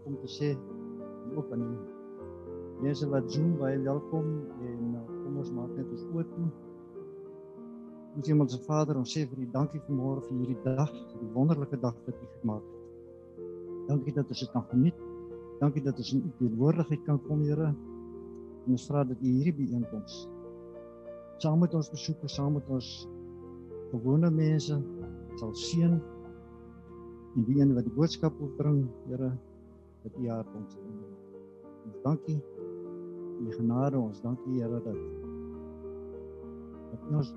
baie welkom te sê. Ook aan die mense wat Zoom baie welkom en uh, kom ons maak net ons oop toe. Ons ons Vader, ons sê vir U dankie vanmôre vir hierdie dag, vir die wonderlike dag wat U gemaak het. Dankie dat ons dit kan geniet. Dankie dat ons in U teenwoordigheid kan kom, Here. En ons vra dat U hierdie byeenkoms saam met ons besoekers, saam met ons gewone mense sal seën en die een wat die boodskap wil bring, Here, dat U haar kom sien. Ons dankie vir die genade, ons dankie Here dat dat ons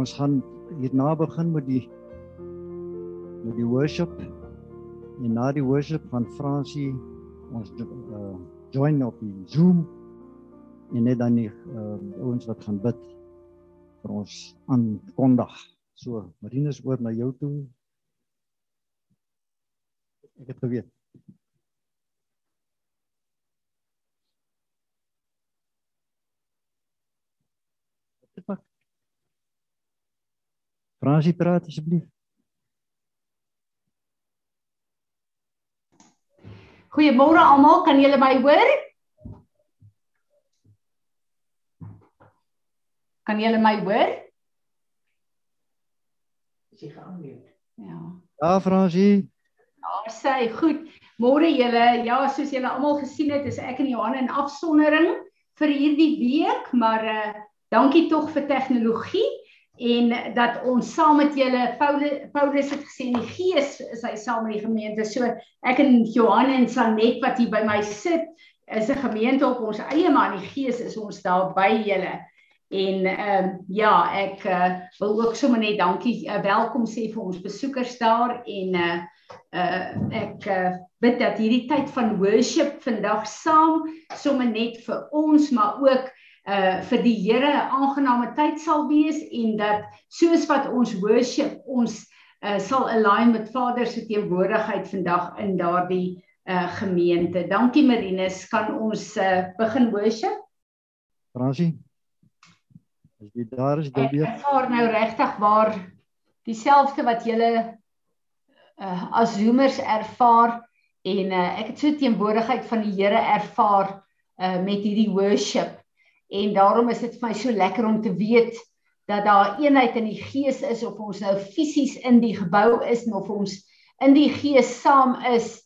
ons gaan hierna begin met die met die worship en na die worship van Fransie ons uh, join op die Zoom en net dan die uh, ouens wat gaan bid vir ons aankondig. So, Marinus oor na jou toe. Ek het geweet. Fransie praat asseblief. Goeiemôre almal, kan julle my hoor? Kan julle my hoor? Is jy geanmute? Ja. Ja, Fransie. Daar sê goed. Môre julle, ja, soos julle almal gesien het, is ek en Johan in afsondering vir hierdie week, maar uh dankie tog vir tegnologie en dat ons saam met julle Paulus het gesê in die gees is hy saam met die gemeente. So ek en Johan en Sanet wat hier by my sit is 'n gemeente op ons eie maar in die gees is ons daar by julle. En ehm um, ja, ek uh, wil ook sommer net dankie uh, welkom sê vir ons besoekers daar en uh, uh ek uh, bid dat hierdie tyd van worship vandag saam sommer net vir ons maar ook uh vir die Here 'n aangename tyd sal wees en dat soos wat ons worship ons uh sal align met Vader se teenwoordigheid vandag in daardie uh gemeente. Dankie Marinus, kan ons uh begin worship? Fransie. As jy daar is, dan weer. Ek vaar nou regtig waar dieselfde wat julle uh as zoomers ervaar en uh ek het so teenwoordigheid van die Here ervaar uh met hierdie worship En daarom is dit vir my so lekker om te weet dat daar eenheid in die gees is of ons nou fisies in die gebou is of ons in die gees saam is.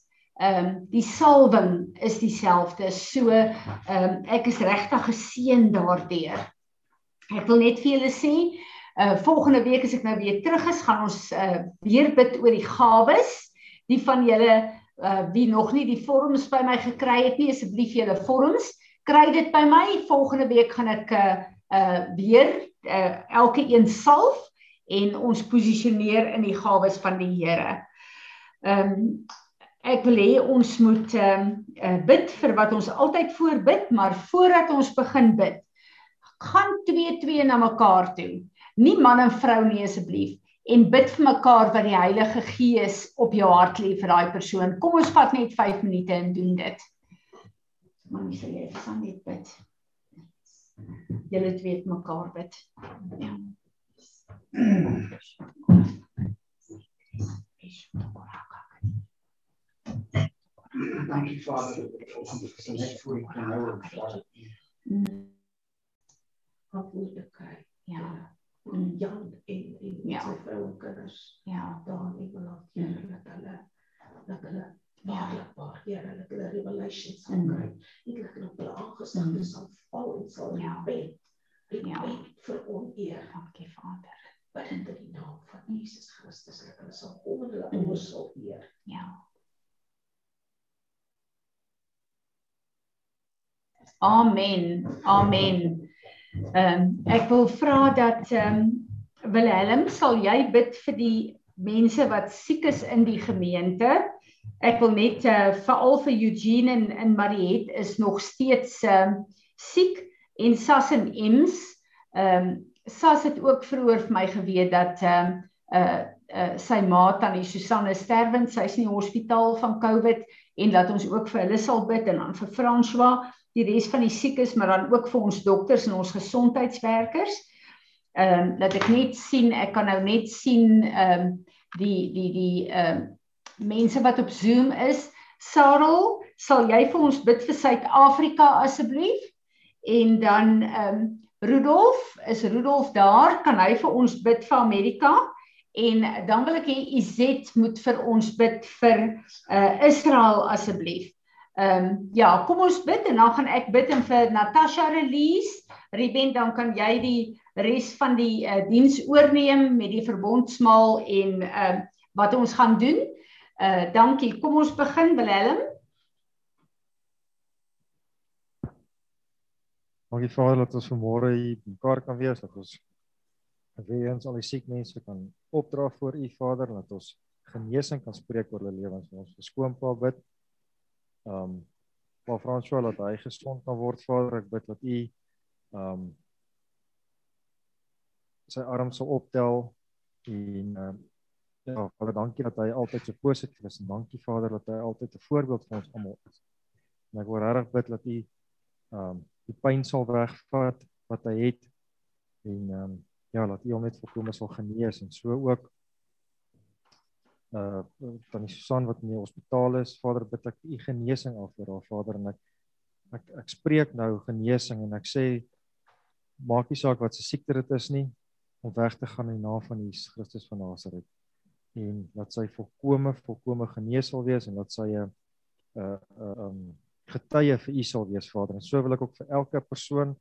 Ehm um, die salwing is dieselfde. So ehm um, ek is regtig geseën daardeur. Ek wil net vir julle sê, uh volgende week as ek nou weer terug is, gaan ons uh weer bid oor die gawes. Die van julle uh wie nog nie die vorms by my gekry het nie, asseblief julle vorms kry dit by my. Volgende week gaan ek uh uh weer uh, elke een salf en ons posisioneer in die gawes van die Here. Ehm um, ek wil hê ons moet ehm um, uh, bid vir wat ons altyd voorbid, maar voordat ons begin bid, gaan twee twee na mekaar toe. Nie man en vrou nie asseblief en bid vir mekaar wat die Heilige Gees op jou hart lê vir daai persoon. Kom ons vat net 5 minute en doen dit. Mami sê jy gaan net bid. Julle twee het mekaar bid. Ja. Dankie Vader dat ons net voor U kan hou en Vader. Afwoordelikheid. Ja. En Jan en en ja. sy vrou kinders. Ja, daar in Engeland, Here, dat hulle dat hulle waarlikbaar Here dat hulle revelations mm. kry. Ek hulle aangesig mm. sal val en sal ja. repent. Ja. vir oneer. Dankie Vader. Bid in die naam van Jesus Christus dat hulle sal kom en hulle mm. ouers sal eer. Ja. Amen. Amen. Ehm um, ek wil vra dat ehm um, Willem, sal jy bid vir die mense wat siek is in die gemeente? Ek wil net uh, veral vir Eugene en en Mariet is nog steeds uh, siek en Sas en Ems. Ehm um, Sas het ook vroeër vir my geweet dat ehm um, uh uh sy ma tannie Susanne sterwend, sy's in die hospitaal van COVID en dat ons ook vir hulle sal bid en dan vir François, die res van die siekes, maar dan ook vir ons dokters en ons gesondheidswerkers. Ehm um, dat ek net sien, ek kan nou net sien ehm um, die die die ehm uh, mense wat op Zoom is. Sarel, sal jy vir ons bid vir Suid-Afrika asseblief? En dan ehm um, Rudolf, is Rudolf daar? Kan hy vir ons bid vir Amerika? En dan wil ek hê Izet moet vir ons bid vir uh Israel asseblief. Ehm um, ja, kom ons bid en dan gaan ek bid en vir Natasha release. Ruben, dan kan jy die res van die uh, diens oorneem met die verbondsmaal en ehm uh, wat ons gaan doen. Uh dankie. Kom ons begin Willem. Dankie Vader dat ons vanmôre hier mekaar kan wees dat ons weer eens al die siek mense kan opdra voor U Vader dat ons genesing kan spreek oor hulle lewens. Ons geskoonpa bid. Um maar François dat hy gesond kan word Vader. Ek bid dat U um sy arms sal optel en um, ja, Vader, dankie dat hy altyd so positief is en dankie Vader dat hy altyd 'n voorbeeld vir ons almal is. En ek wil regtig bid dat U um die pyn sal wegvat wat hy het en um ja, dat U hom net volkome sal genees en so ook uh van die Susan wat in die hospitaal is, Vader, bid ek U genesing af vir haar Vader en ek ek ek spreek nou genesing en ek sê maak nie saak wat se siekte dit is nie om weg te gaan in die naam van Jesus Christus van Nasaret en dat sy volkome volkome genees sal wees en dat sy 'n 'n 'n um getuie vir U sal wees Vader. En so wil ek ook vir elke persoon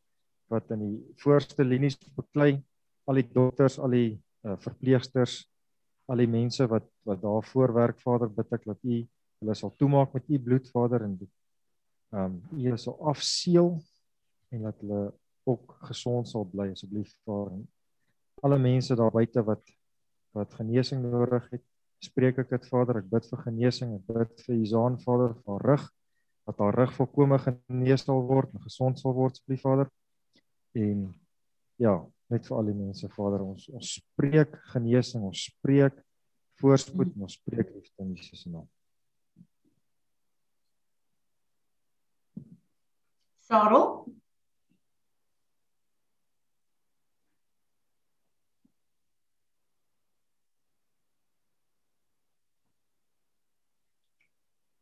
wat in die voorste linies beklei al die dokters al die uh, verpleegsters al die mense wat wat daar voorwerk Vader bid ek dat U hulle sal toemaak met U bloed Vader en ehm um, hulle sal afseël en dat hulle ook gesond sal bly asseblief Vader. En alle mense daar buite wat wat genesing nodig het. Spreek ek dit Vader ek bid vir genesing ek bid vir Isaan Vader vir rug dat haar rug volkome genees sal word en gesond sal word asseblief Vader. En ja net vir al die mense Vader ons ons spreek genesing ons spreek voorspoed en ons spreek liefde in Jesus se naam. Sarel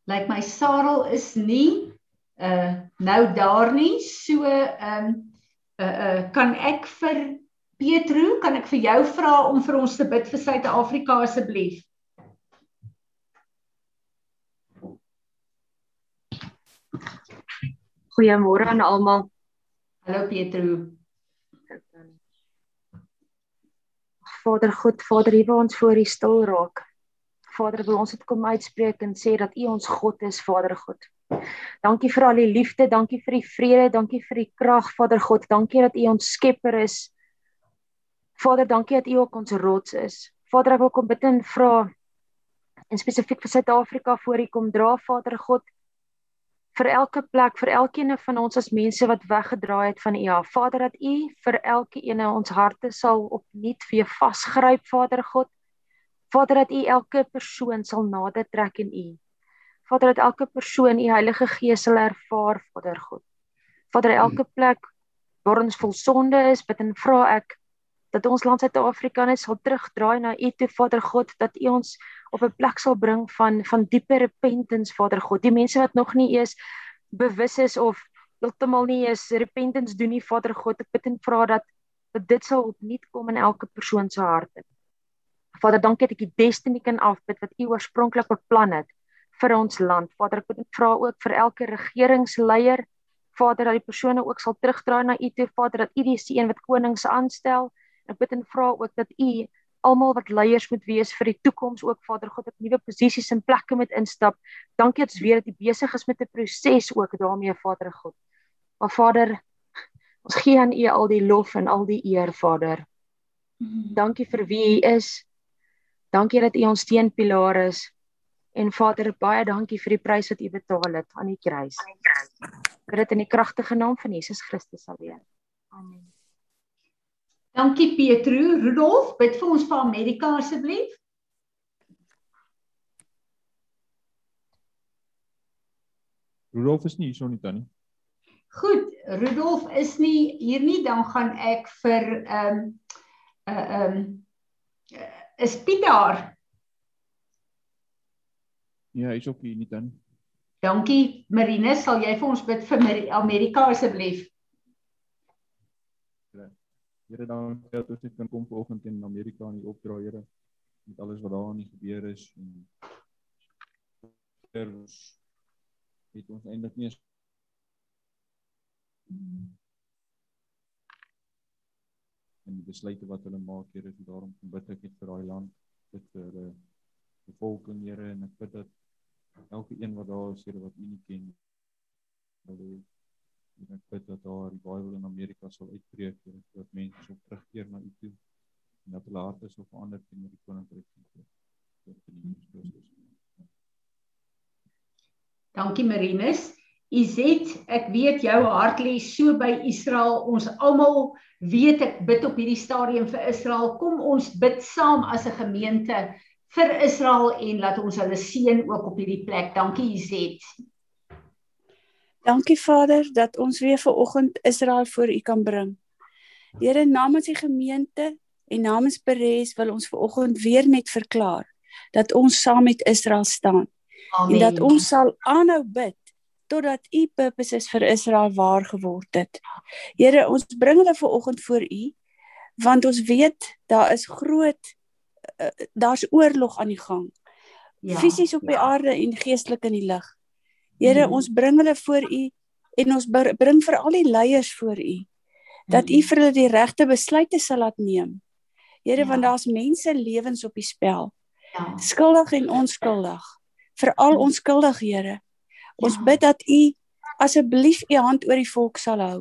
lyk like my Sarel is nie uh nou daar nie. So ehm um, uh uh kan ek vir Petro, kan ek vir jou vra om vir ons te bid vir Suid-Afrika asseblief? Goeiemôre aan almal. Hallo Petro. Vader God, Vader, hier waar ons voor U stil raak. Vader, wil ons dit kom uitspreek en sê dat U ons God is, Vader God. Dankie vir al die liefde, dankie vir die vrede, dankie vir die krag, Vader God. Dankie dat U ons skepper is. Vader, dankie dat U ook ons rots is. Vader, ek wil kom bid en vra en spesifiek vir Suid-Afrika voor U kom dra, Vader God vir elke plek vir elkeen van ons as mense wat weggedraai het van U. Ja, Vader dat U vir elkeen ons harte sal opnuut weer vasgryp, Vader God. Vader dat U elke persoon sal nader trek in U. Vader dat elke persoon U Heilige Gees sal ervaar, Vader God. Vader elke plek waar ons vol sonde is, bid en vra ek dat ons land Suid-Afrika net sal terugdraai na U toe, Vader God, dat U ons op 'n plek sal bring van van diepe repentance, Vader God. Die mense wat nog nie eens bewus is of heeltemal nie eens repentance doen nie, Vader God, ek bid en vra dat dat dit sal opnuut kom in elke persoon se harte. Vader, dankie dat ek die destiny kan afbid wat U oorspronklik beplan het vir ons land. Vader, ek en vra ook vir elke regeringsleier, Vader, dat die persone ook sal terugdraai na U toe, Vader, dat U die seën wat konings aanstel. Ek bid en vra ook dat U almal wat leiers moet wees vir die toekoms ook Vader God op nuwe posisies en plekke moet instap. Dankie dat ons weet dat U besig is met 'n proses ook daarmee Vader God. Maar Vader, ons gee aan U al die lof en al die eer Vader. Mhm. Dankie vir wie U is. Dankie dat U ons steunpilaar is. En Vader, baie dankie vir die prys wat U betaal het aan die kruis. Ek bid dit in die kragtige naam van Jesus Christus alleen. Amen. Dankie Petro. Rudolf, bid vir ons vir Amerika asseblief. Rudolf is nie hier so nie tannie. Goed, Rudolf is nie hier nie, dan gaan ek vir ehm um, uh ehm um, is Piet daar? Ja, hy's ook hier nie tannie. Dankie Marine, sal jy vir ons bid vir Amerika asseblief? Here dankie dat ons net kan kom vanoggend in Amerika in die opdra Here met alles wat daar aan die gebeur is en ons het ons eintlik nie en die besluite wat hulle maak Here so daarom kom bid ek net vir daai land bid vir die uh, bevolking Here en ek bid dat elke een wat daar is Here wat U nie ken hulle en ek bid dat daar die Bybel in Amerika sal uitbreek Here sodat mense sal terugkeer na U toe en dat hulle harte sal verander teenoor die koninkryk van God. Dankie Marinus. Izet, ek weet jou hart lê so by Israel. Ons almal weet ek bid op hierdie stadium vir Israel. Kom ons bid saam as 'n gemeente vir Israel en laat ons hulle seën ook op hierdie plek. Dankie Izet. Dankie Vader dat ons weer ver oggend Israel voor U kan bring. Here namens die gemeente en namens Peres wil ons ver oggend weer net verklaar dat ons saam met Israel staan. Amen. En dat ons sal aanhou bid totdat u purposes vir Israel waar geword het. Here, ons bring hulle ver oggend voor u want ons weet daar is groot uh, daar's oorlog aan die gang. Ja, Fisies op ja. die aarde en geestelik in die lig. Here, mm. ons bring hulle voor u en ons bring vir al die leiers voor u dat u mm. vir hulle die regte besluite sal laat neem. Here, ja. want daar's mense lewens op die spel. Ja. Skuldig en onskuldig. Veral mm. onskuldig, Here. Ons bid dat U asseblief U hand oor die volk sal hou.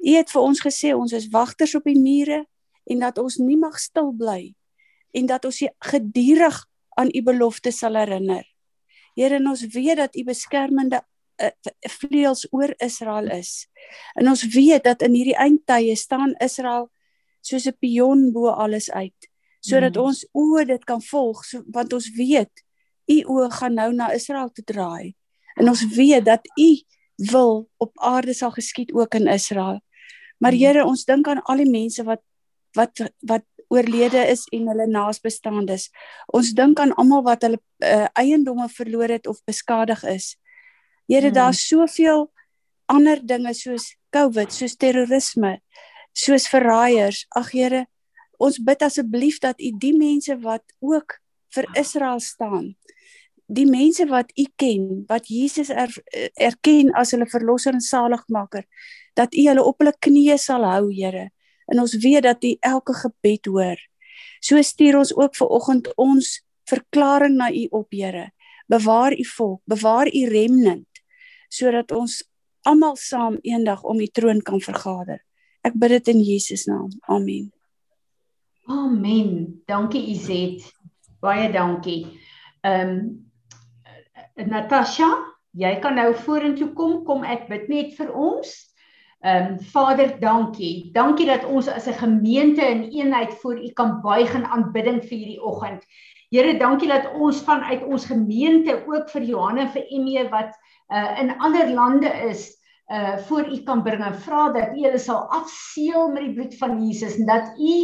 U het vir ons gesê ons is wagters op die mure en dat ons nie mag stil bly en dat ons gedurig aan U beloftes sal herinner. Here, ons weet dat U beskermende uh, vleuels oor Israel is. En ons weet dat in hierdie eindtye staan Israel soos 'n pion bo alles uit sodat mm. ons oë dit kan volg so, want ons weet u oë gaan nou na Israel toe draai En ons weet dat U wil op aarde sal geskied ook in Israel. Maar hmm. Here, ons dink aan al die mense wat wat wat oorlede is en hulle naasbestaandes. Ons dink aan almal wat hulle uh, eiendomme verloor het of beskadig is. Here, hmm. daar's soveel ander dinge soos COVID, soos terrorisme, soos verraaiers. Ag Here, ons bid asseblief dat U die mense wat ook vir Israel staan, die mense wat u ken, wat Jesus er, erken as hulle verlosser en saligmaker, dat u hulle op hulle knieë sal hou, Here. En ons weet dat u elke gebed hoor. So stuur ons ook ver oggend ons verklaring na u op, Here. Bewaar u volk, bewaar u remnant sodat ons almal saam eendag om u troon kan vergader. Ek bid dit in Jesus naam. Amen. Amen. Dankie Izet. Baie dankie. Ehm um, Natasha, jy kan nou vorentoe kom, kom ek bid net vir ons. Ehm um, Vader, dankie. Dankie dat ons as 'n gemeente in eenheid voor U kan buig in aanbidding vir hierdie oggend. Here, dankie dat ons vanuit ons gemeente ook vir Johanna en vir Emie wat uh, in ander lande is, uh voor u kan bring en vra dat u hulle sal afseël met die bloed van Jesus en dat u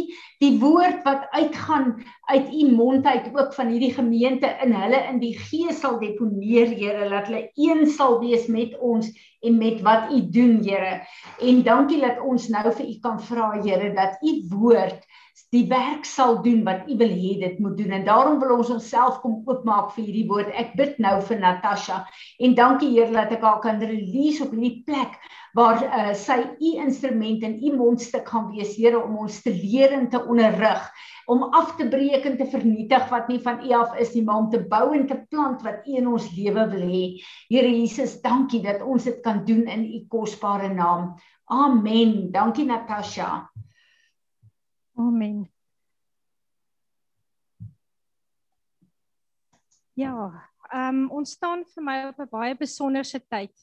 die woord wat uitgaan uit u mond uit ook van hierdie gemeente in hulle in die gees sal deponeer Here dat hulle een sal wees met ons en met wat u doen Here. En dankie dat ons nou vir u kan vra Here dat u woord die werk sal doen wat U wil hê dit moet doen en daarom wil ons onsself kom oopmaak vir hierdie woord. Ek bid nou vir Natasha en dankie Here dat ek haar kan release op hierdie plek waar uh, sy U instrument en U mondstuk gaan wees Here om ons te leer en te onderrig om af te breek en te vernietig wat nie van U af is nie, maar om te bou en te plant wat U in ons lewe wil hê. Here Jesus, dankie dat ons dit kan doen in U kosbare naam. Amen. Dankie Natasha. Amen. Ja, Ehm um, ons staan vir my op 'n baie besonderse tyd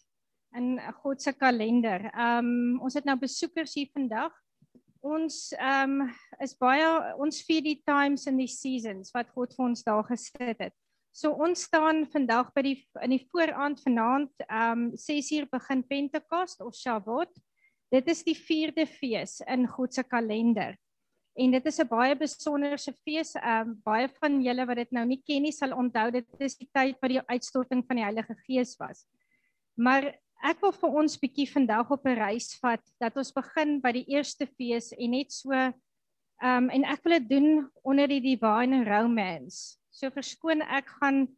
in God se kalender. Ehm um, ons het nou besoekers hier vandag. Ons ehm um, is baie ons vier die times and the seasons wat God vir ons daar gesit het. So ons staan vandag by die in die vooraand vanaand ehm um, 6uur begin Pentekost of Shavuot. Dit is die 4de fees in God se kalender. En dit is 'n baie besonderse fees. Ehm um, baie van julle wat dit nou nie ken nie, sal onthou dit is die tyd wat die uitstorting van die Heilige Gees was. Maar ek wil vir ons bietjie vandag op 'n reis vat dat ons begin by die eerste fees en net so ehm um, en ek wil dit doen onder die divine romance. So verskoon ek gaan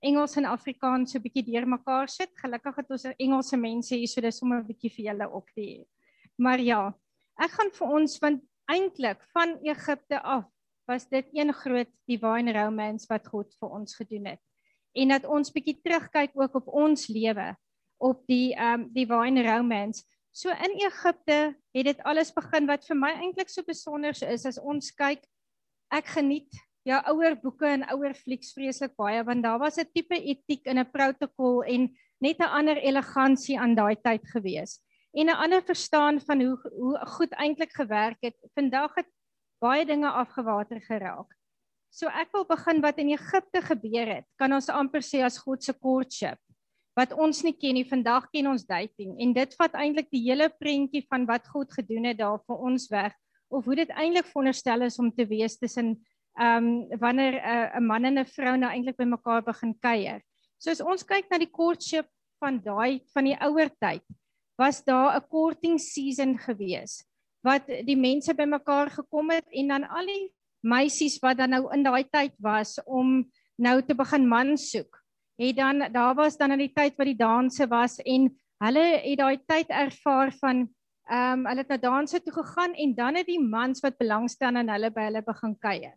Engels en Afrikaans so bietjie deurmekaar sit. Gelukkig het ons Engelse mense hier, so dis sommer 'n bietjie vir julle ook die. Maar ja, ek gaan vir ons want eintlik van Egipte af was dit een groot divine romance wat God vir ons gedoen het. En dat ons bietjie terugkyk ook op ons lewe op die um divine romance. So in Egipte het dit alles begin wat vir my eintlik so besonder is as ons kyk ek geniet ja ouer boeke en ouer flieks vreeslik baie want daar was 'n tipe etiek en 'n protokol en net 'n ander elegansie aan daai tyd gewees en 'n ander verstaan van hoe hoe goed eintlik gewerk het. Vandag het baie dinge afgewater geraak. So ek wil begin wat in Egipte gebeur het. Kan ons amper sê as God se courtship wat ons nie ken nie. Vandag ken ons dating en dit vat eintlik die hele prentjie van wat God gedoen het daar vir ons weg of hoe dit eintlik veronderstel is om te wees tussen ehm um, wanneer 'n uh, man en 'n vrou nou eintlik by mekaar begin kuier. So as ons kyk na die courtship van daai van die ouer tyd, was daar 'n courting season gewees wat die mense bymekaar gekom het en dan al die meisies wat dan nou in daai tyd was om nou te begin man soek. Het dan daar was dan in die tyd wat die danse was en hulle het daai tyd ervaar van ehm um, hulle het na danse toe gegaan en dan het die mans wat belangstel aan hulle by hulle begin kuier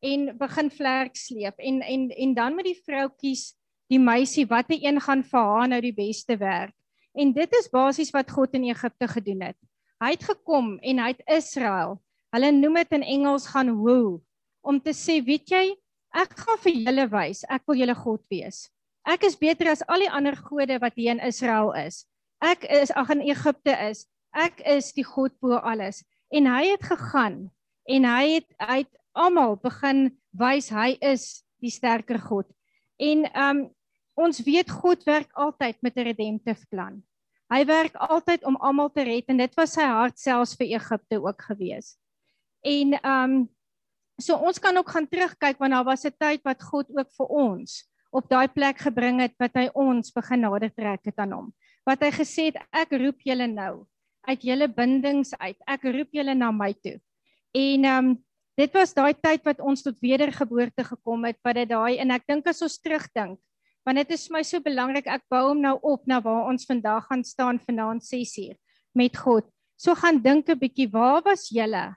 en begin vlerk sleep en en en dan met die vroutkies die meisie watter een gaan vir haar nou die beste werk En dit is basies wat God in Egipte gedoen het. Hy het gekom en hy het Israel. Hulle noem dit in Engels gaan woo om te sê, weet jy, ek gaan vir julle wys, ek wil julle God wees. Ek is beter as al die ander gode wat hier in Israel is. Ek is ag in Egipte is. Ek is die God bo alles. En hy het gegaan en hy het hy het almal begin wys hy is die sterker God. En um ons weet God werk altyd met 'n redemptive plan. Hy werk altyd om almal te red en dit was sy hart selfs vir Egipte ook gewees. En ehm um, so ons kan ook gaan terugkyk want daar was 'n tyd wat God ook vir ons op daai plek gebring het wat hy ons begin nader trek het aan hom. Wat hy gesê het ek roep julle nou uit julle bindings uit. Ek roep julle na my toe. En ehm um, dit was daai tyd wat ons tot wedergeboorte gekom het wat dit daai en ek dink as ons terugdink want dit is vir my so belangrik ek bou hom nou op na waar ons vandag gaan staan vanaand 6uur met God. So gaan dink 'n bietjie waar was julle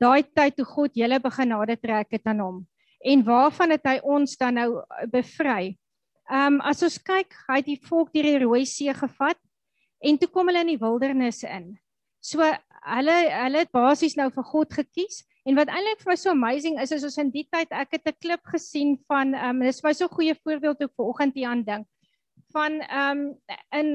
daai tyd toe God julle begin nader trek het aan hom en waarvan het hy ons dan nou uh, bevry? Ehm um, as ons kyk, hy het die volk deur die Rooi See gevat en toe kom hulle in die wildernis in. So hulle hulle het basies nou vir God gekies En wat eintlik vir my so amazing is is ons in die tyd ek het 'n klip gesien van ehm um, dis vir my so 'n goeie voorbeeld ook vir oggend hier aan dink van ehm um, in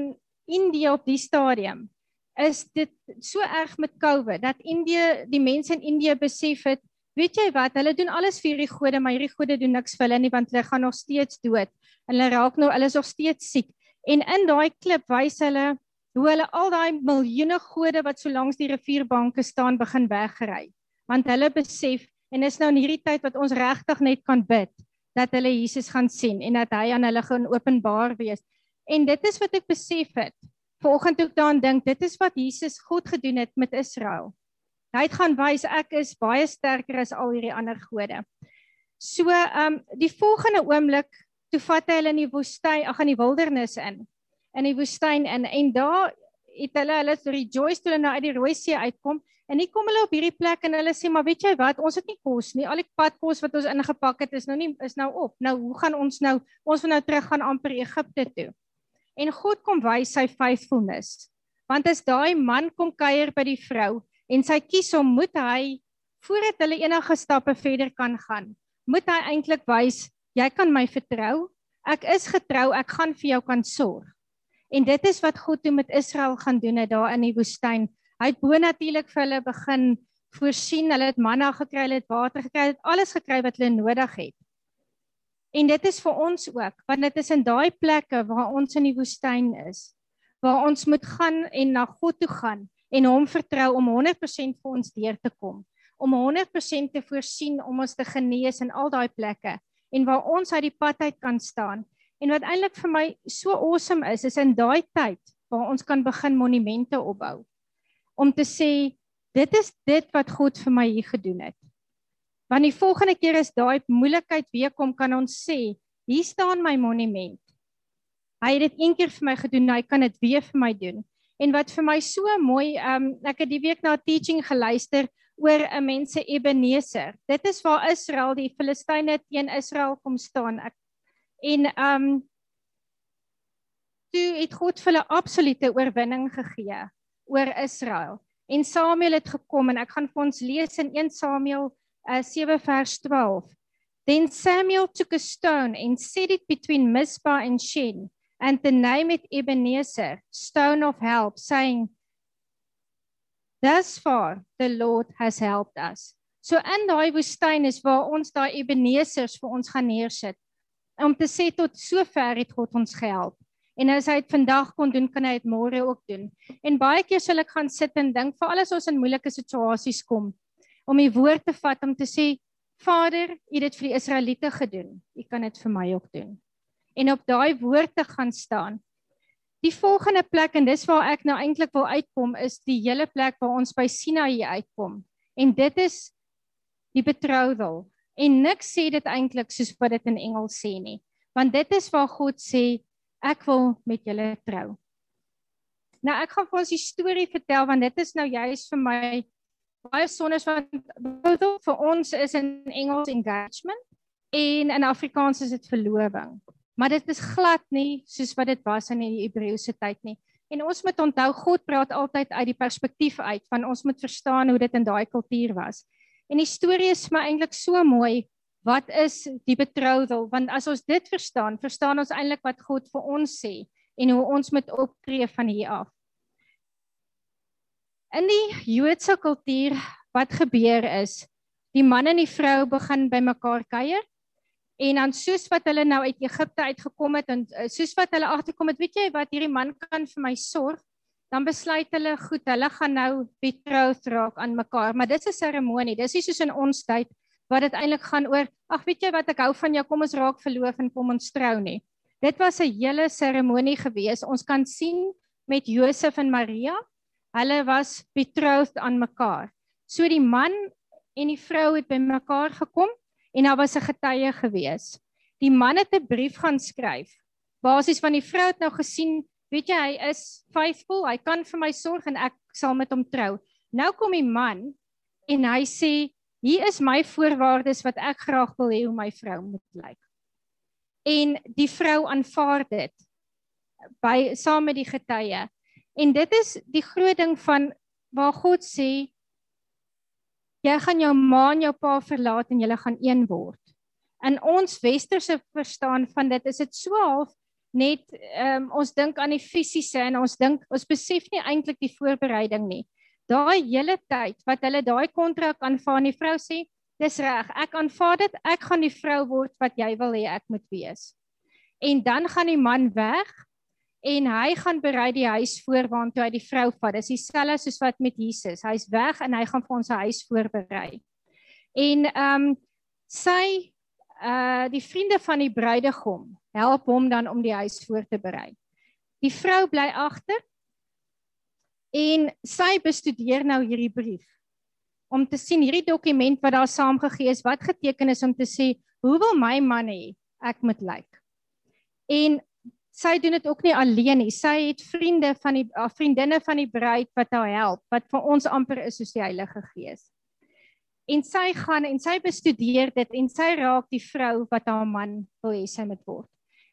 Indië op die stadium is dit so erg met COVID dat Indië die mense in Indië besef het weet jy wat hulle doen alles vir hierdie gode maar hierdie gode doen niks vir hulle nie want hulle gaan nog steeds dood. En hulle raak nou hulle is nog steeds siek. En in daai klip wys hulle hoe hulle al daai miljoene gode wat so langs die rivierbanke staan begin weggery want hulle besef en is nou in hierdie tyd wat ons regtig net kan bid dat hulle Jesus gaan sien en dat hy aan hulle gaan openbaar wees. En dit is wat ek besef het. Vanoggend toe ek daaraan dink, dit is wat Jesus God gedoen het met Israel. Hy het gaan wys ek is baie sterker as al hierdie ander gode. So, ehm um, die volgende oomblik toe vat hy hulle in die woestyn, ag in die wildernis in. In die woestyn in en daar het hulle hulle rejoice toe hulle nou uit die Rooi See uitkom en hier kom hulle op hierdie plek en hulle sê maar weet jy wat? Ons het nie kos nie. Al die padkos wat ons ingepak het is nou nie is nou op. Nou hoe gaan ons nou ons wil nou terug gaan amper Egipte toe. En God kom wys sy faithfulness. Want as daai man kom kuier by die vrou en sy kies hom moet hy voordat hulle enige stappe verder kan gaan moet hy eintlik wys jy kan my vertrou. Ek is getrou, ek gaan vir jou kan sorg. En dit is wat God toe met Israel gaan doen het daar in die woestyn. Hy het bo natuurlik vir hulle begin voorsien. Hulle het manna gekry, hulle het water gekry, hulle het alles gekry wat hulle nodig het. En dit is vir ons ook, want dit is in daai plekke waar ons in die woestyn is, waar ons moet gaan en na God toe gaan en hom vertrou om 100% vir ons deur te kom, om 100% te voorsien om ons te genees in al daai plekke en waar ons uit die pad uit kan staan. En wat eintlik vir my so awesome is, is in daai tyd waar ons kan begin monumente opbou. Om te sê dit is dit wat God vir my hier gedoen het. Want die volgende keer as daai moeilikheid weer kom, kan ons sê, hier staan my monument. Hy het dit een keer vir my gedoen, hy kan dit weer vir my doen. En wat vir my so mooi, um, ek het die week na 'n teaching geluister oor 'n mense Ebeneser. Dit is waar Israel die Filistyne teen Israel kom staan. Ek en um toe het God vir hulle absolute oorwinning gegee oor Israel. En Samuel het gekom en ek gaan vir ons lees in 1 Samuel uh, 7 vers 12. Then Samuel took a stone and set it between Mizpah and Shen and the name it Ebenezer, stone of help, saying, Thus far the Lord has helped us. So in daai woestyn is waar ons daai Ebenezers vir ons gaan neersit. Om te sê tot sover het God ons gehelp. En as hy dit vandag kon doen, kan hy dit môre ook doen. En baie keer sal ek gaan sit en dink vir alles ons in moeilike situasies kom om die woord te vat om te sê Vader, U het dit vir die Israeliete gedoen. U kan dit vir my ook doen. En op daai woord te gaan staan Die volgende plek en dis waar ek nou eintlik wil uitkom is die hele plek waar ons by Sinai uitkom. En dit is die betroudel. En niks sê dit eintlik soos wat dit in Engels sê nie. Want dit is waar God sê ek wil met julle trou. Nou ek gaan vir ons die storie vertel want dit is nou juist vir my baie sonnes want betroudel vir ons is in Engels engagement en in Afrikaans is dit verloving maar dit is glad nie soos wat dit was in die Hebreëse tyd nie. En ons moet onthou God praat altyd uit die perspektief uit van ons moet verstaan hoe dit in daai kultuur was. En die storie is my eintlik so mooi. Wat is die betroudel? Want as ons dit verstaan, verstaan ons eintlik wat God vir ons sê en hoe ons moet optree van hier af. In die Joodse kultuur wat gebeur is, die man en die vrou begin by mekaar kuier En dan soos wat hulle nou uit Egipte uitgekom het en eh, soos wat hulle agterkom het, weet jy wat hierdie man kan vir my sorg, dan besluit hulle goed, hulle gaan nou betroud raak aan mekaar, maar dit is 'n seremonie. Dis nie soos in ons tyd wat dit eintlik gaan oor, ag weet jy wat ek hou van jou, kom ons raak verloof en kom ons trou nie. Dit was 'n hele seremonie gewees. Ons kan sien met Josef en Maria, hulle was betroud aan mekaar. So die man en die vrou het by mekaar gekom en daar was 'n getuie gewees. Die man het 'n brief gaan skryf. Basies van die vrou het nou gesien, weet jy, hy is faithful, hy kan vir my sorg en ek sal met hom trou. Nou kom die man en hy sê, "Hier is my voorwaardes wat ek graag wil hê hoe my vrou moet lyk." En die vrou aanvaar dit by saam met die getuie. En dit is die groot ding van waar God sê jy gaan jou ma en jou pa verlaat en julle gaan een word. In ons westerse verstaan van dit is dit so half net um, ons dink aan die fisiese en ons dink ons besef nie eintlik die voorbereiding nie. Daai hele tyd wat hulle daai kontrak aanvaar, die vrou sê, dis reg, ek aanvaar dit, ek gaan die vrou word wat jy wil hê ek moet wees. En dan gaan die man weg en hy gaan berei die huis voor waartoe hy die vrou vat. Dis dieselfde soos wat met Jesus. Hy's weg en hy gaan vir ons 'n huis voorberei. En ehm um, sy uh die vriende van die bruidegom help hom dan om die huis voor te berei. Die vrou bly agter en sy bestudeer nou hierdie brief om te sien hierdie dokument wat daar saamgegee is wat geteken is om te sê hoe wil my man hê ek moet lyk. En sy doen dit ook nie alleen nie. Sy het vriende van die vriendinne van die bruid wat haar help, wat vir ons amper is soos die Heilige Gees. En sy gaan en sy bestudeer dit en sy raak die vrou wat haar man wil hê sy moet word.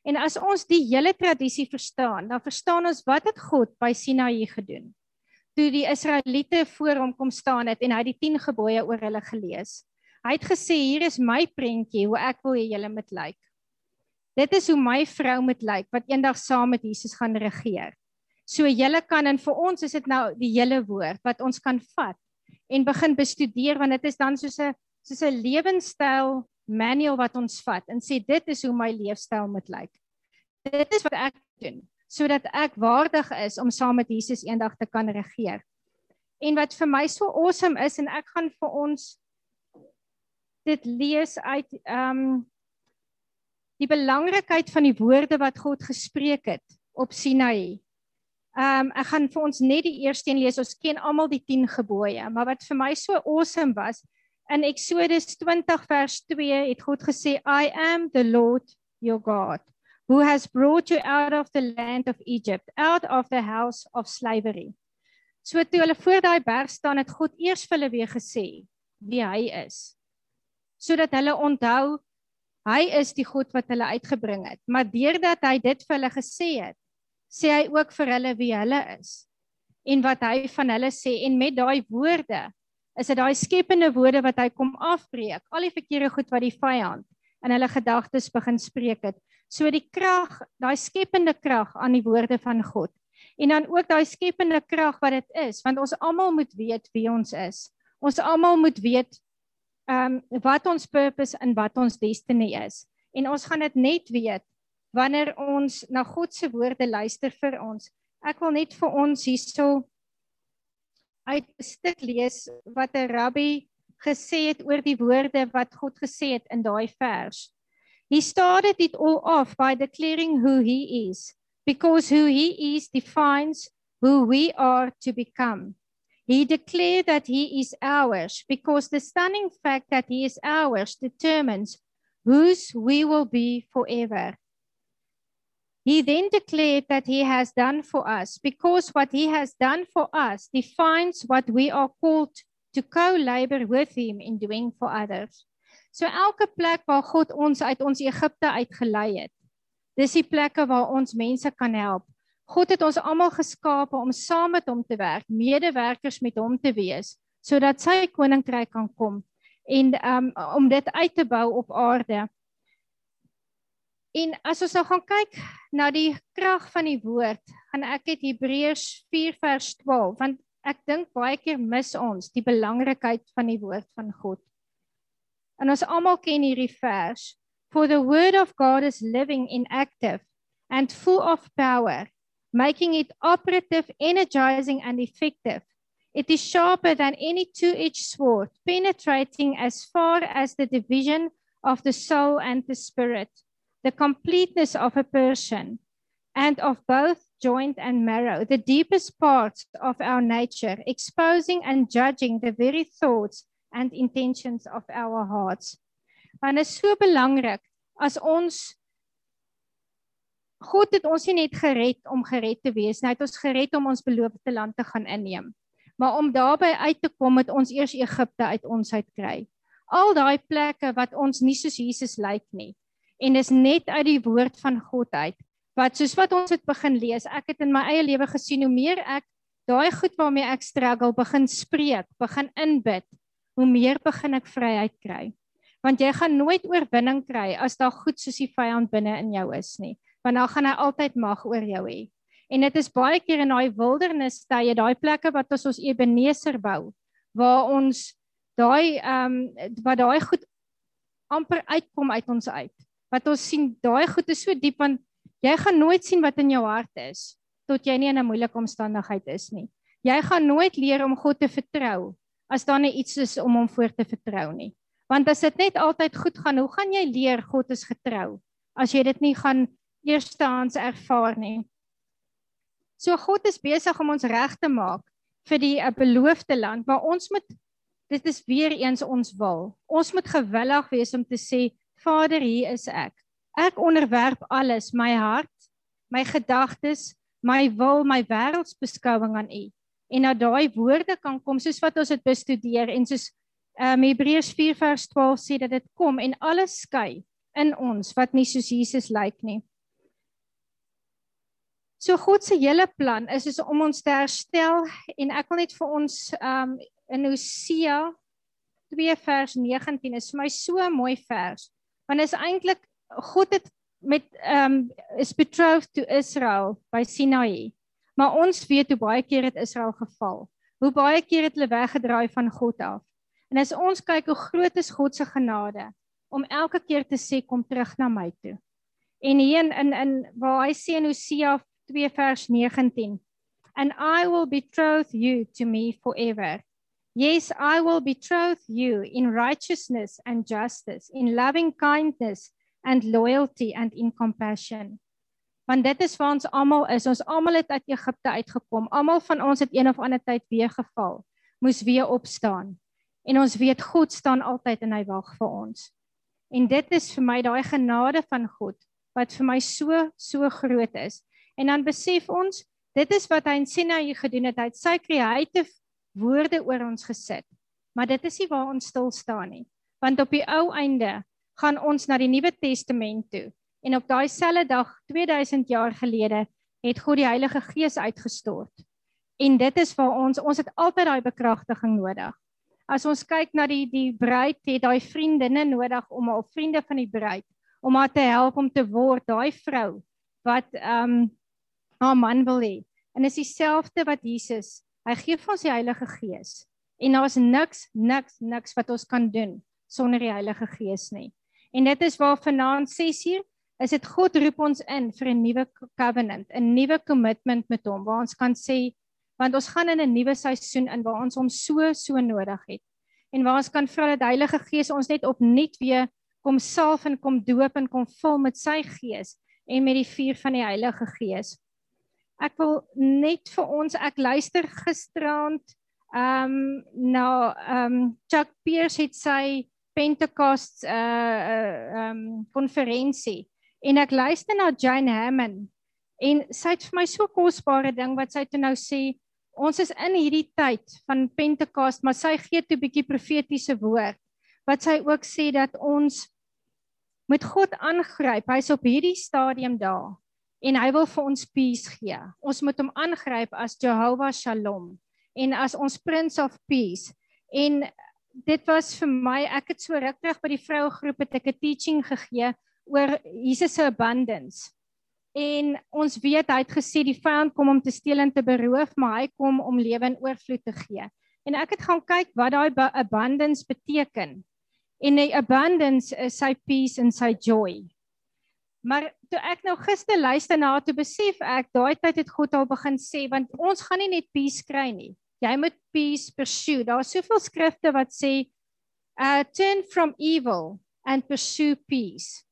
En as ons die hele tradisie verstaan, dan verstaan ons wat het God by Sinaï gedoen. Toe die Israeliete voor hom kom staan het en hy die 10 gebooie oor hulle gelees. Hy het gesê hier is my prentjie hoe ek wil hê julle moet lyk. Dit is hoe my vrou moet lyk wat eendag saam met Jesus gaan regeer. So julle kan en vir ons is dit nou die hele woord wat ons kan vat en begin bestudeer want dit is dan soos 'n soos 'n lewenstyl manual wat ons vat en sê dit is hoe my leefstyl moet lyk. Dit is wat ek doen sodat ek waardig is om saam met Jesus eendag te kan regeer. En wat vir my so awesome is en ek gaan vir ons dit lees uit ehm um, die belangrikheid van die woorde wat God gespreek het op Sinai. Ehm um, ek gaan vir ons net die eerste een lees. Ons ken almal die 10 gebooie, maar wat vir my so awesome was in Eksodus 20 vers 2 het God gesê I am the Lord your God who has brought you out of the land of Egypt, out of the house of slavery. So toe hulle voor daai berg staan het God eers vir hulle weer gesê wie hy is sodat hulle onthou hy is die God wat hulle uitgebring het. Maar deurdat hy dit vir hulle gesê het, sê hy ook vir hulle wie hulle is en wat hy van hulle sê en met daai woorde is dit daai skepende woorde wat hy kom afbreek. Al die verkeerde goed wat die vyand in hulle gedagtes begin spreek het. So die krag, daai skepende krag aan die woorde van God. En dan ook daai skepende krag wat dit is, want ons almal moet weet wie ons is. Ons almal moet weet ehm um, wat ons purpose en wat ons destiny is. En ons gaan dit net weet wanneer ons na God se woorde luister vir ons. Ek wil net vir ons hierso uit 'n stuk lees wat 'n rabbi gesê het oor die woorde wat God gesê het in daai vers. He started it all off by declaring who he is because who he is defines who we are to become. He declared that he is ours because the stunning fact that he is ours determines whose we will be forever. He then declared that he has done for us because what he has done for us defines what we are called to co-labor with him in doing for others. So elke plek waar God ons uit ons Egipte uitgelei het, dis die plekke waar ons mense kan help God het ons almal geskape om saam met hom te werk, medewerkers met hom te wees, sodat sy koninkryk kan kom en um, om dit uit te bou op aarde. En as ons nou gaan kyk na die krag van die woord, gaan ek dit Hebreërs 4 vers 12, want ek dink baie keer mis ons die belangrikheid van die woord van God. En ons almal ken hierdie vers. For the word of God is living and active and full of power making it operative, energizing, and effective. It is sharper than any two edged sword, penetrating as far as the division of the soul and the spirit, the completeness of a person, and of both joint and marrow, the deepest parts of our nature, exposing and judging the very thoughts and intentions of our hearts. Want is so belangrik as ons God het ons nie net gered om gered te wees, hy het ons gered om ons beloofde land te gaan inneem. Maar om daarby uit te kom het ons eers Egipte uit ons uit kry. Al daai plekke wat ons nie soos Jesus lyk nie. En is net uit die woord van God uit. Wat soos wat ons het begin lees, ek het in my eie lewe gesien hoe meer ek daai goed waarmee ek struggle begin spreek, begin inbid, hoe meer begin ek vryheid kry. Want jy gaan nooit oorwinning kry as daar goed soos die vyand binne in jou is nie want dan gaan hy altyd mag oor jou hê. En dit is baie keer in daai wildernis tye, daai plekke wat ons ons Ebeneser bou, waar ons daai ehm um, wat daai goed amper uitkom uit ons uit. Wat ons sien, daai goed is so diep want jy gaan nooit sien wat in jou hart is tot jy nie in 'n moeilike omstandigheid is nie. Jy gaan nooit leer om God te vertrou as daar net iets is om hom voor te vertrou nie. Want as dit net altyd goed gaan, hoe gaan jy leer God is getrou as jy dit nie gaan eerstehands ervaar nie. So God is besig om ons reg te maak vir die uh, beloofde land, maar ons moet dit is weer eens ons wil. Ons moet gewillig wees om te sê Vader, hier is ek. Ek onderwerp alles, my hart, my gedagtes, my wil, my wêreldsbeskouing aan U. En na daai woorde kan kom soos wat ons dit bestudeer en soos um, Hebreërs 4 vers 12 sê dat dit kom en alles skei in ons wat nie soos Jesus lyk nie. So God se hele plan is is om ons te herstel en ek wil net vir ons um in Hosea 2 vers 19 is vir my so 'n mooi vers. Want is eintlik God het met ehm um, is betrothed to Israel by Sinai. Maar ons weet hoe baie keer het Israel geval. Hoe baie keer het hulle weggedraai van God af. En as ons kyk hoe groot is God se genade om elke keer te sê kom terug na my toe. En hier in in, in waar hy sê in Hosea 2 vers 19 and I will betroth you to me forever. Yes, I will betroth you in righteousness and justice, in loving kindness and loyalty and in compassion. Want dit is waar ons almal is. Ons almal het uit Egipte uitgekom. Almal van ons het een of ander tyd weer geval. Moes weer opstaan. En ons weet God staan altyd en hy wag vir ons. En dit is vir my daai genade van God wat vir my so so groot is. En dan besef ons, dit is wat hy in Sinai gedoen het. Hy het sy creative woorde oor ons gesit. Maar dit is nie waar ons stil staan nie. Want op die ou einde gaan ons na die Nuwe Testament toe. En op daai selfde dag 2000 jaar gelede het God die Heilige Gees uitgestort. En dit is waar ons ons het altyd daai bekragtiging nodig. As ons kyk na die die bruid het daai vriendinne nodig om haar vriende van die bruid om haar te help om te word daai vrou wat ehm um, haar man wil hê. En is dieselfde wat Jesus Hy gee vir ons die Heilige Gees. En daar's niks niks niks wat ons kan doen sonder die Heilige Gees nie. En dit is waar vanaand 6uur is dit God roep ons in vir 'n nuwe covenant, 'n nuwe commitment met hom waar ons kan sê want ons gaan in 'n nuwe seisoen in waar ons hom so so nodig het. En waar ons kan vra dat Heilige Gees ons net opnuut weer kom salf en kom doop en kom vul met sy gees en met die vuur van die Heilige Gees ek wil net vir ons ek luister gisterand ehm um, na ehm um, Chuck Pierce het sy Pentecost uh ehm um, konferensie en ek luister na Jane Hammond en sy het vir my so kosbare ding wat sy toe nou sê ons is in hierdie tyd van Pentecost maar sy gee toe 'n bietjie profetiese woord wat sy ook sê dat ons moet God aangryp. Hy's op hierdie stadium daar en hy wil vir ons peace gee. Ons moet hom aangryp as Jehovah Shalom en as ons Prince of Peace. En dit was vir my, ek het so ruk terug by die vroue groep het ek 'n teaching gegee oor Jesus se abundance. En ons weet hy het gesê die vyand kom om te steel en te beroof, maar hy kom om lewe in oorvloed te gee. En ek het gaan kyk wat daai abundance beteken. En die abundance is sy peace en sy joy. Maar toe ek nou gister luister na toe besef ek daai tyd het God al begin sê want ons gaan nie net peace kry nie. Jy moet peace pursue. Daar's soveel skrifte wat sê uh turn from evil and pursue peace.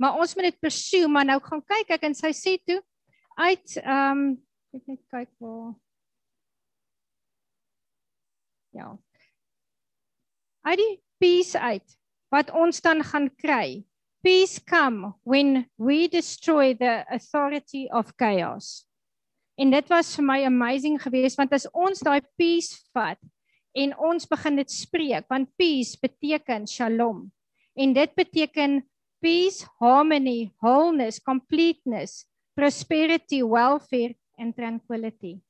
Maar ons moet dit pursue, maar nou gaan kyk ek en sy sê toe uit um ek net kyk waar Ja. Uit die peace uit wat ons dan gaan kry Peace come when we destroy the authority of chaos. En dit was vir my amazing geweest want as ons daai peace vat en ons begin dit spreek want peace beteken shalom en dit beteken peace, harmony, wholeness, completeness, prosperity, welfare and tranquility.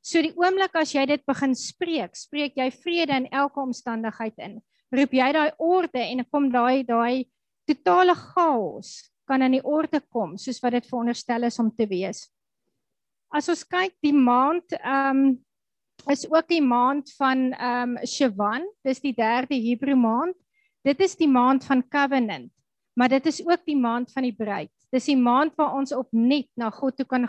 So die oomblik as jy dit begin spreek, spreek jy vrede in elke omstandigheid in. Roep jy daai orde en kom daai daai totale chaos kan in die orde kom soos wat dit veronderstel is om te wees. As ons kyk die maand ehm um, is ook die maand van ehm um, Shivan, dis die derde Hebreë maand. Dit is die maand van covenant, maar dit is ook die maand van die bruid. Dis die maand waar ons opnuut na God toe kan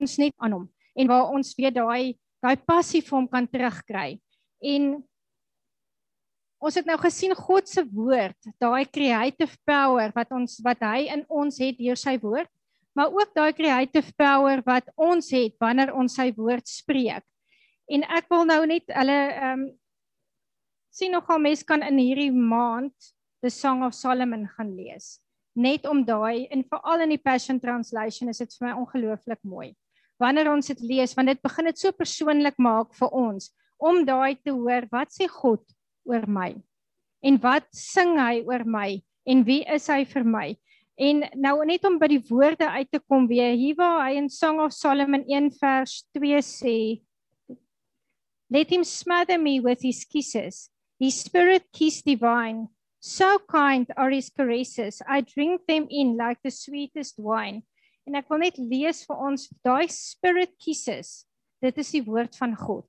ons net aan hom en waar ons weer daai daai passie vir hom kan terugkry. En ons het nou gesien God se woord, daai creative power wat ons wat hy in ons het deur sy woord, maar ook daai creative power wat ons het wanneer ons sy woord spreek. En ek wil nou net hulle ehm um, sien nogal mense kan in hierdie maand the Song of Solomon gaan lees. Net om daai en veral in die Passion Translation is dit vir my ongelooflik mooi. Wanneer ons dit lees, want dit begin dit so persoonlik maak vir ons om daai te hoor wat sê God oor my? En wat sing hy oor my? En wie is hy vir my? En nou net om by die woorde uit te kom weer, hier waar hy in Song of Solomon 1 vers 2 sê, Let him smother me with his kisses, his spirit kiss divine, So kind are his caresses. I drink them in like the sweetest wine. En ek wil net lees vir ons daai spirit kisses. Dit is die woord van God.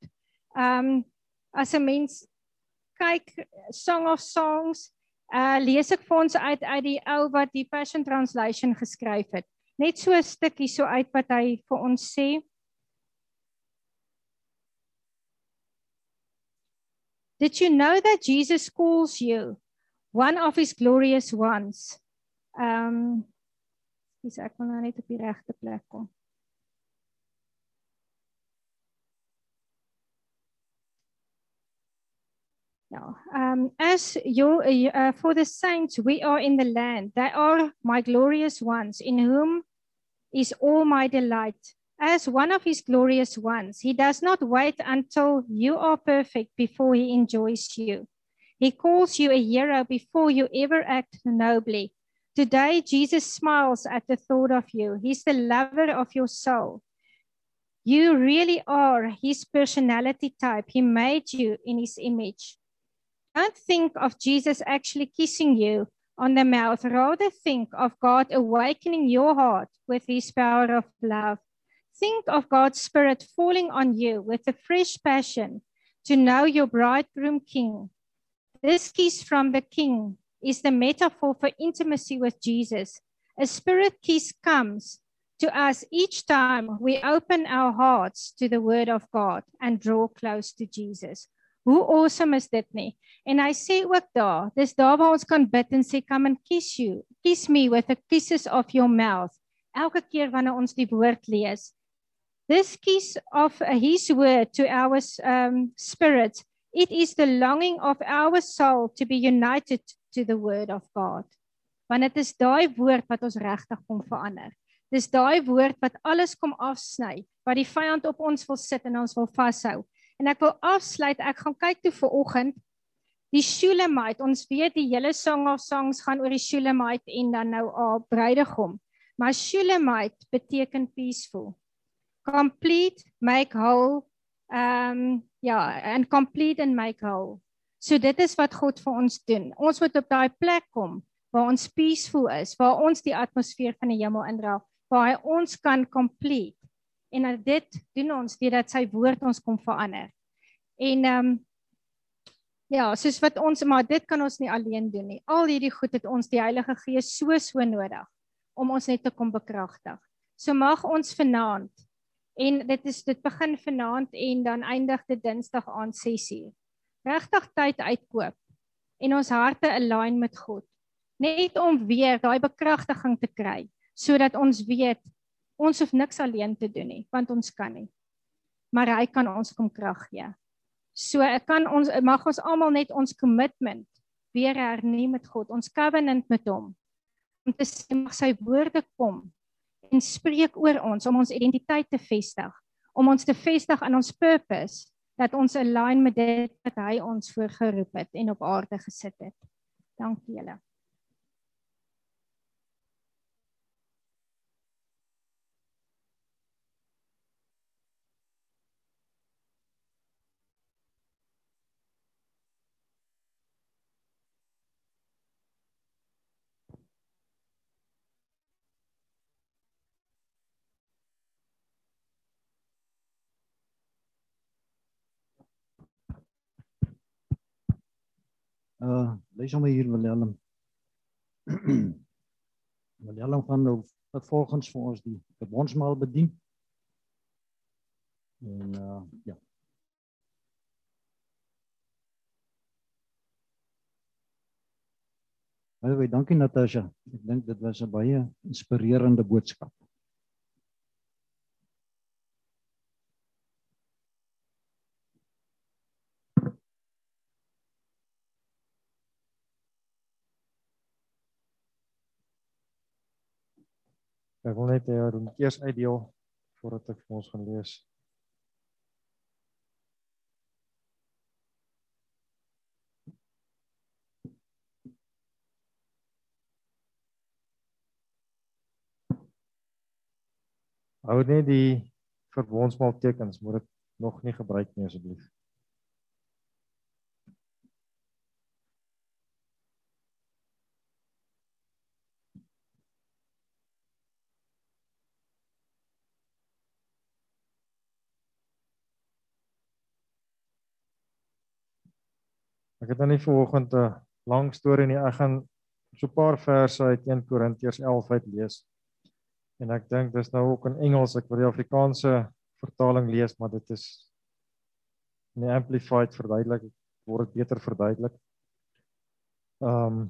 Um as 'n mens kyk Song of Songs, uh lees ek vir ons uit uit die ou wat die Passion Translation geskryf het. Net so 'n stukkie so uit wat hy vir ons sê. Did you know that Jesus calls you one of his glorious ones? Um dis ek wil nou net op die regte plek kom. Yeah. Um, as your uh, for the saints, we are in the land. They are my glorious ones, in whom is all my delight. As one of his glorious ones, he does not wait until you are perfect before he enjoys you. He calls you a hero before you ever act nobly. Today, Jesus smiles at the thought of you. He's the lover of your soul. You really are his personality type. He made you in his image. Don't think of Jesus actually kissing you on the mouth. Rather think of God awakening your heart with his power of love. Think of God's Spirit falling on you with a fresh passion to know your bridegroom king. This kiss from the king is the metaphor for intimacy with Jesus. A spirit kiss comes to us each time we open our hearts to the word of God and draw close to Jesus. Hoe awesome is dit nie? En hy sê ook daar, dis daar waar ons kan bid en sê come and kiss you. Kiss me with the kisses of your mouth. Elke keer wanneer ons die woord lees. This kiss of his word to our um spirit, it is the longing of our soul to be united to the word of God. Want dit is daai woord wat ons regtig kom verander. Dis daai woord wat alles kom afsny, wat die vyand op ons wil sit en ons wil vashou. En ek wil afsluit. Ek gaan kyk toe vir oggend die Shulamite. Ons weet die hele Song of Songs gaan oor die Shulamite en dan nou al bruidegom. Maar Shulamite beteken peaceful. Complete, make whole. Um ja, and complete and make whole. So dit is wat God vir ons doen. Ons moet op daai plek kom waar ons peaceful is, waar ons die atmosfeer van die hemel indra, waar hy ons kan complete en dit doen ons deurdat sy woord ons kom verander. En ehm um, ja, soos wat ons maar dit kan ons nie alleen doen nie. Al hierdie goed het ons die Heilige Gees so so nodig om ons net te kom bekragtig. So mag ons vanaand en dit is dit begin vanaand en dan eindig dit Dinsdag aand 6uur. Regtig tyd uitkoop en ons harte align met God. Net om weer daai bekragtiging te kry sodat ons weet Ons hoef niks alleen te doen nie, want ons kan nie. Maar hy kan ons kom krag gee. So ek kan ons mag ons almal net ons commitment weer hernie met God, ons covenant met hom. Om te sê mag sy woorde kom en spreek oor ons om ons identiteit te vestig, om ons te vestig aan ons purpose dat ons align met dit wat hy ons voorgeroep het en op aarde gesit het. Dankie julle. Uh lees hom hier Willem. Willem gaan nou wat volgens vir ons die verbondsmaal bedien. En uh ja. Baie dankie Natasha. Ek dink dit was 'n baie inspirerende boodskap. Ek wil net hê jy moet eers uitdeel voordat ek vir ons gaan lees. Hou net die verbondsmaal tekens, moet dit nog nie gebruik nie asseblief. Ek het nou nie vanoggend 'n lang storie nie. Ek gaan so 'n paar verse uit 1 Korintiërs 11 uit lees. En ek dink dis nou ook in Engels. Ek wil die Afrikaanse vertaling lees, maar dit is in die amplified verduidelik word dit beter verduidelik. Ehm um,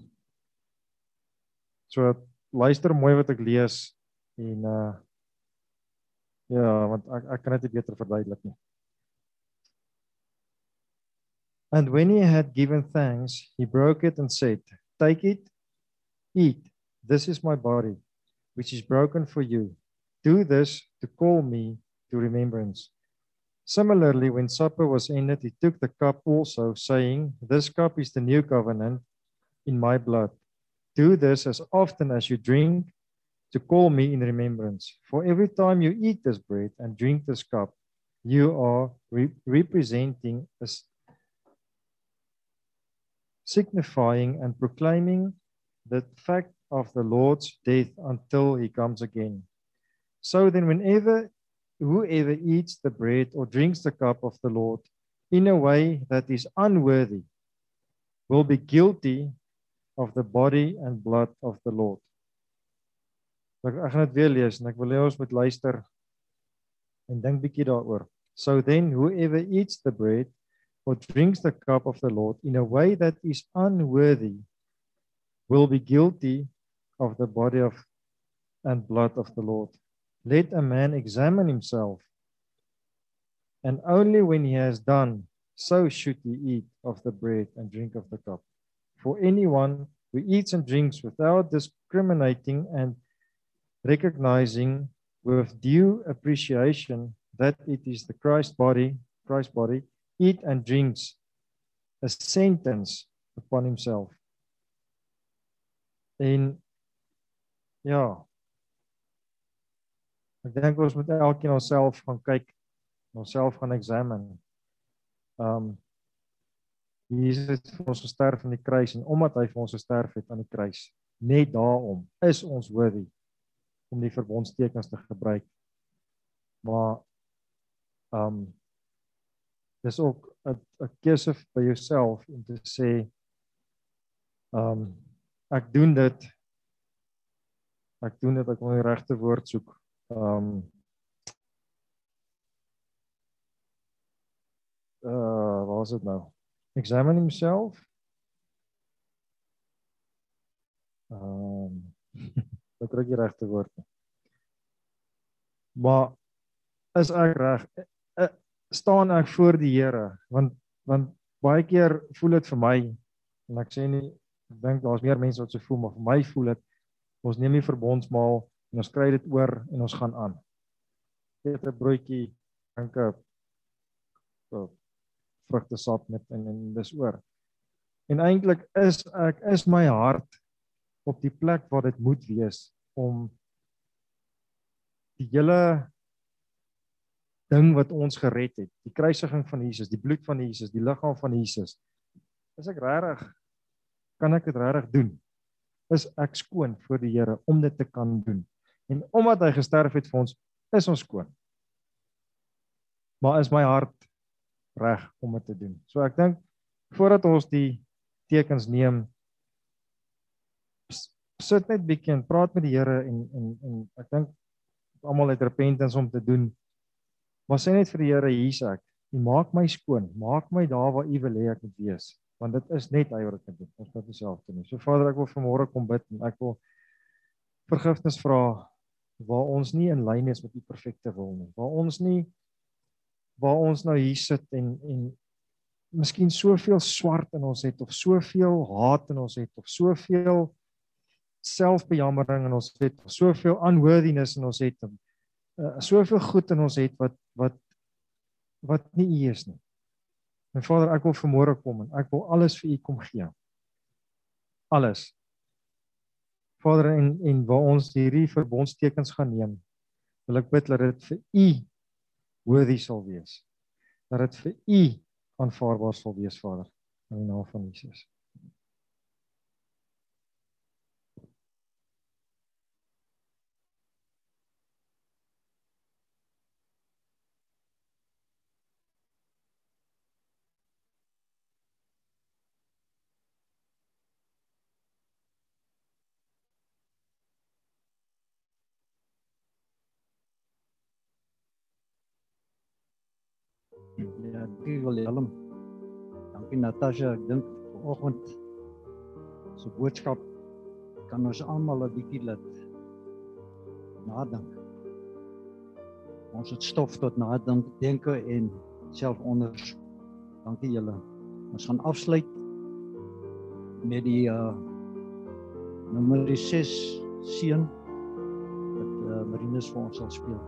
so luister mooi wat ek lees en uh ja, want ek ek kan dit beter verduidelik nie. And when he had given thanks, he broke it and said, Take it, eat. This is my body, which is broken for you. Do this to call me to remembrance. Similarly, when supper was ended, he took the cup also, saying, This cup is the new covenant in my blood. Do this as often as you drink to call me in remembrance. For every time you eat this bread and drink this cup, you are re- representing us, signifying and proclaiming the fact of the Lord's death until he comes again. So then, whenever whoever eats the bread or drinks the cup of the Lord in a way that is unworthy will be guilty of the body and blood of the Lord. Ek ek gaan dit weer lees en ek wil hê ons moet luister en dink bietjie daaroor. So then whoever eats the bread or drinks the cup of the Lord in a way that is unworthy will be guilty of the body of and blood of the Lord. Let a man examine himself, and only when he has done so should he eat of the bread and drink of the cup. For anyone who eats and drinks without discriminating and recognizing with due appreciation that it is the Christ body, Christ body, eat and drinks a sentence upon himself. En ja, ek dink ons moet elkeen onsself gaan kyk, onsself gaan examine. Um Jesus het vir ons gesterf aan die kruis en omdat hy vir ons gesterf het aan die kruis, net daarom is ons worthy om die verbondstekens te gebruik. Maar um dis ook 'n 'n keuse by jouself om te sê um ek doen dit ek doen dit ek wil die regte woord soek. Um uh wat was dit nou? Examine himself. Um ek kry die regte woord. Maar is ek reg? Staan ek voor die Here want want baie keer voel dit vir my en ek sê nie ek dink daar's meer mense wat so voel maar vir my voel dit ons neem die verbondsmaal en ons kry dit oor en ons gaan aan. Eet 'n broodjie, drink 'n vrugtesap met en, en dis oor. En eintlik is ek is my hart op die plek waar dit moet wees om die hele ding wat ons gered het, die kruisiging van Jesus, die bloed van Jesus, die liggaam van Jesus. Is ek regtig kan ek dit regtig doen? Is ek skoon voor die Here om dit te kan doen? En omdat hy gesterf het vir ons, is ons skoon. Maar is my hart reg om dit te doen? So ek dink voordat ons die tekens neem sit net bietjie en praat met die Here en en en ek dink almal het repentance om te doen Maar sê net vir die Here hier's ek. U maak my skoon. Maak my daar waar U wil hê ek moet wees. Want dit is net hy wat dit kan doen. Ons moet self doen. So Vader, ek wil vanmôre kom bid en ek wil vergifnis vra waar ons nie in lyn is met U perfekte wil nie. Waar ons nie waar ons nou hier sit en en miskien soveel swart in ons het of soveel haat in ons het of soveel selfbejammering in ons het of soveel unworthiness in ons het en uh, soveel goed in ons het wat wat wat nie u is nie. My Vader, ek wil vanmôre kom en ek wil alles vir u kom gee. Alles. Vader en en waar ons hierdie verbondstekens gaan neem, wil ek bid dat dit vir u worthy sal wees. Dat dit vir u aanvaarbaar sal wees, Vader, in die naam van Jesus. uh, dankie Willem. Dankie Natasha. Ek dink vanoggend se boodskap kan ons almal 'n bietjie laat nadink. Ons het stof tot nadink, denke en selfondersoek. Dankie julle. Ons gaan afsluit met die uh nommer 6 seun wat uh, Marinus vir ons sal speel.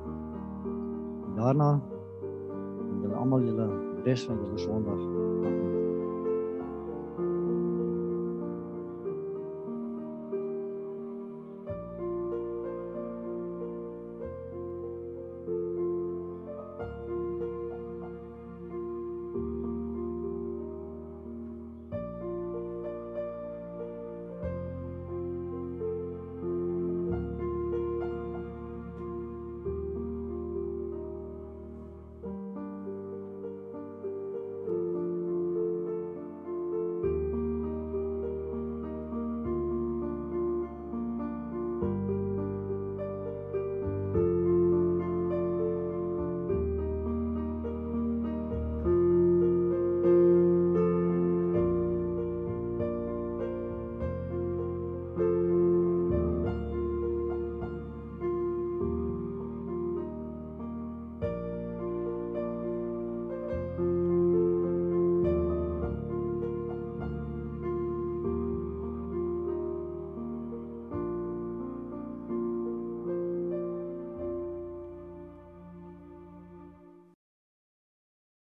Daarna julle almal julle res van julle Sondag